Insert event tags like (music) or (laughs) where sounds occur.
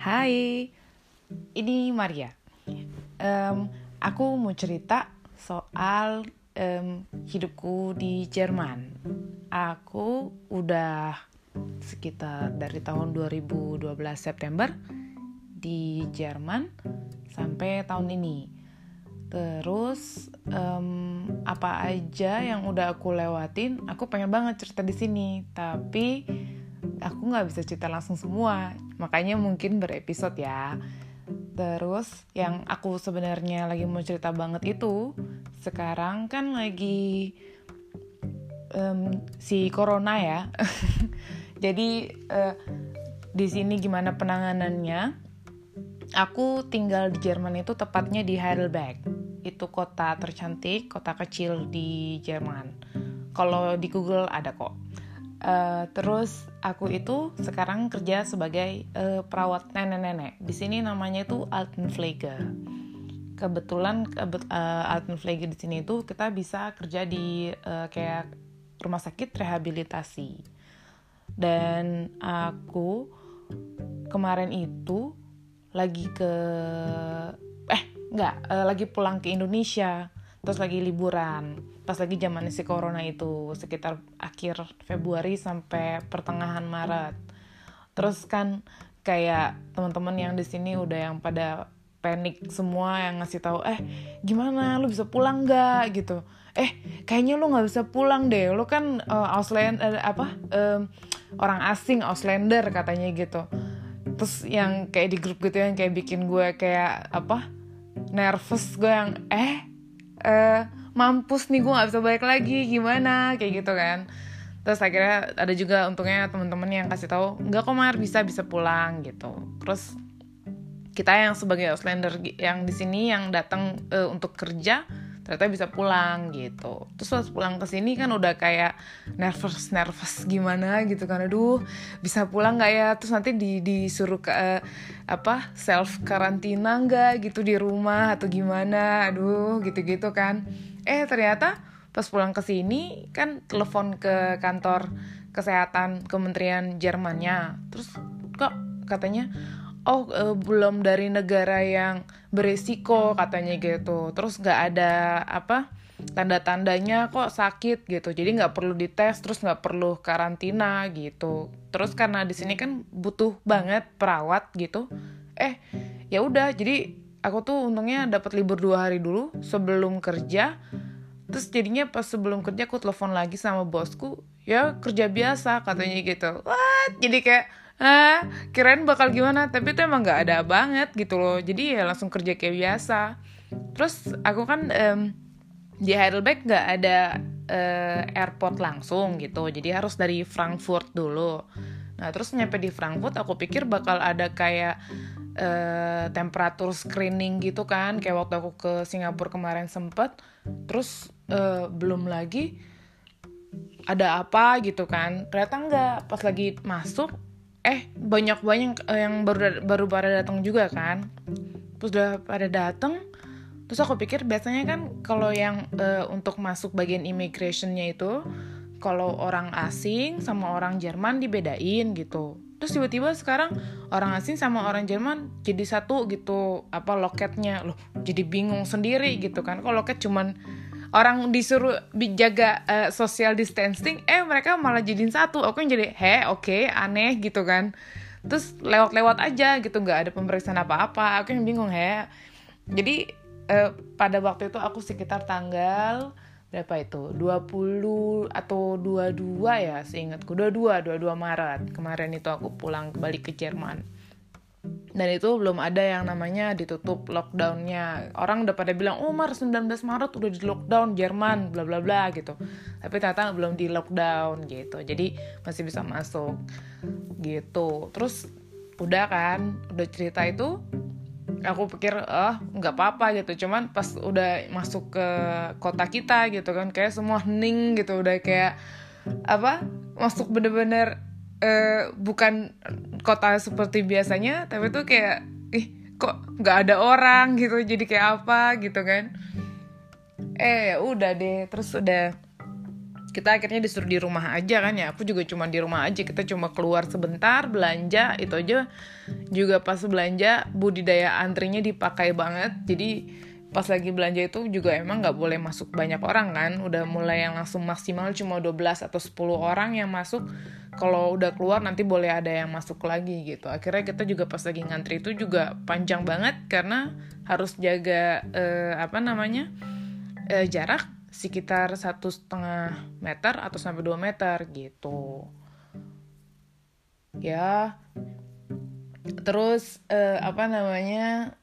Hai, ini Maria. Um, aku mau cerita soal um, hidupku di Jerman. Aku udah sekitar dari tahun 2012 September di Jerman sampai tahun ini. Terus um, apa aja yang udah aku lewatin, aku pengen banget cerita di sini. Tapi aku nggak bisa cerita langsung semua. Makanya mungkin berepisode ya. Terus yang aku sebenarnya lagi mau cerita banget itu sekarang kan lagi um, si corona ya. (laughs) Jadi uh, di sini gimana penanganannya? Aku tinggal di Jerman itu tepatnya di Heidelberg. Itu kota tercantik kota kecil di Jerman. Kalau di Google ada kok Uh, terus aku itu sekarang kerja sebagai uh, perawat nenek-nenek. Di sini namanya itu Altenpflege. Kebetulan kebet, uh, Altenpflege di sini itu kita bisa kerja di uh, kayak rumah sakit rehabilitasi. Dan aku kemarin itu lagi ke eh nggak uh, lagi pulang ke Indonesia terus lagi liburan. Pas lagi zaman si corona itu sekitar akhir Februari sampai pertengahan Maret. Terus kan kayak teman-teman yang di sini udah yang pada panik semua yang ngasih tahu eh gimana? Lu bisa pulang nggak? Gitu. Eh kayaknya lu nggak bisa pulang deh. Lu kan uh, Ausland uh, apa uh, orang asing Auslander katanya gitu. Terus yang kayak di grup gitu yang kayak bikin gue kayak apa nervous gue yang eh uh, mampus nih gue nggak bisa balik lagi gimana? Kayak gitu kan. Terus akhirnya ada juga untungnya teman-teman yang kasih tahu nggak kok mar bisa bisa pulang gitu. Terus kita yang sebagai Auslander yang di sini yang datang uh, untuk kerja ternyata bisa pulang gitu. Terus pas pulang ke sini kan udah kayak nervous nervous gimana gitu kan. Aduh bisa pulang nggak ya? Terus nanti di disuruh ke uh, apa self karantina nggak gitu di rumah atau gimana? Aduh gitu gitu kan. Eh ternyata pas pulang ke sini kan telepon ke kantor kesehatan Kementerian Jermannya. Terus kok katanya oh uh, belum dari negara yang beresiko katanya gitu. Terus nggak ada apa tanda-tandanya kok sakit gitu. Jadi nggak perlu dites terus nggak perlu karantina gitu. Terus karena di sini kan butuh banget perawat gitu eh ya udah. Jadi aku tuh untungnya dapat libur dua hari dulu sebelum kerja. Terus jadinya pas sebelum kerja aku telepon lagi sama bosku ya kerja biasa katanya gitu what jadi kayak ah kirain bakal gimana? Tapi itu emang nggak ada banget gitu loh. Jadi ya langsung kerja kayak biasa. Terus aku kan um, di Heidelberg nggak ada uh, airport langsung gitu. Jadi harus dari Frankfurt dulu. Nah terus nyampe di Frankfurt aku pikir bakal ada kayak uh, temperatur screening gitu kan. Kayak waktu aku ke Singapura kemarin sempet. Terus uh, belum lagi ada apa gitu kan. Ternyata nggak pas lagi masuk eh banyak banyak eh, yang baru baru pada datang juga kan. Terus udah pada datang terus aku pikir biasanya kan kalau yang uh, untuk masuk bagian immigrationnya itu kalau orang asing sama orang Jerman dibedain gitu. Terus tiba-tiba sekarang orang asing sama orang Jerman jadi satu gitu apa loketnya. Loh jadi bingung sendiri gitu kan. Kalau loket cuman orang disuruh jaga uh, social distancing eh mereka malah jadiin satu. Aku yang jadi he oke okay, aneh gitu kan. Terus lewat-lewat aja gitu nggak ada pemeriksaan apa-apa. Aku yang bingung he. Jadi uh, pada waktu itu aku sekitar tanggal berapa itu? 20 atau 22 ya seingatku. 22 22 Maret. Kemarin itu aku pulang kembali ke Jerman dan itu belum ada yang namanya ditutup lockdownnya. Orang udah pada bilang oh Maret 19 Maret udah di lockdown Jerman bla bla bla gitu. Tapi ternyata belum di lockdown gitu. Jadi masih bisa masuk gitu. Terus udah kan udah cerita itu aku pikir oh, nggak apa-apa gitu. Cuman pas udah masuk ke kota kita gitu kan kayak semua hening gitu. Udah kayak apa masuk bener-bener uh, bukan kota seperti biasanya tapi tuh kayak ih kok nggak ada orang gitu jadi kayak apa gitu kan. Eh ya udah deh terus udah kita akhirnya disuruh di rumah aja kan ya. Aku juga cuma di rumah aja kita cuma keluar sebentar belanja itu aja. Juga pas belanja budidaya antrinya dipakai banget jadi pas lagi belanja itu juga emang nggak boleh masuk banyak orang kan. Udah mulai yang langsung maksimal cuma 12 atau 10 orang yang masuk. Kalau udah keluar nanti boleh ada yang masuk lagi gitu. Akhirnya kita juga pas lagi ngantri itu juga panjang banget karena harus jaga eh, apa namanya eh, jarak sekitar satu setengah meter atau sampai 2 meter gitu. Ya. Terus eh, apa namanya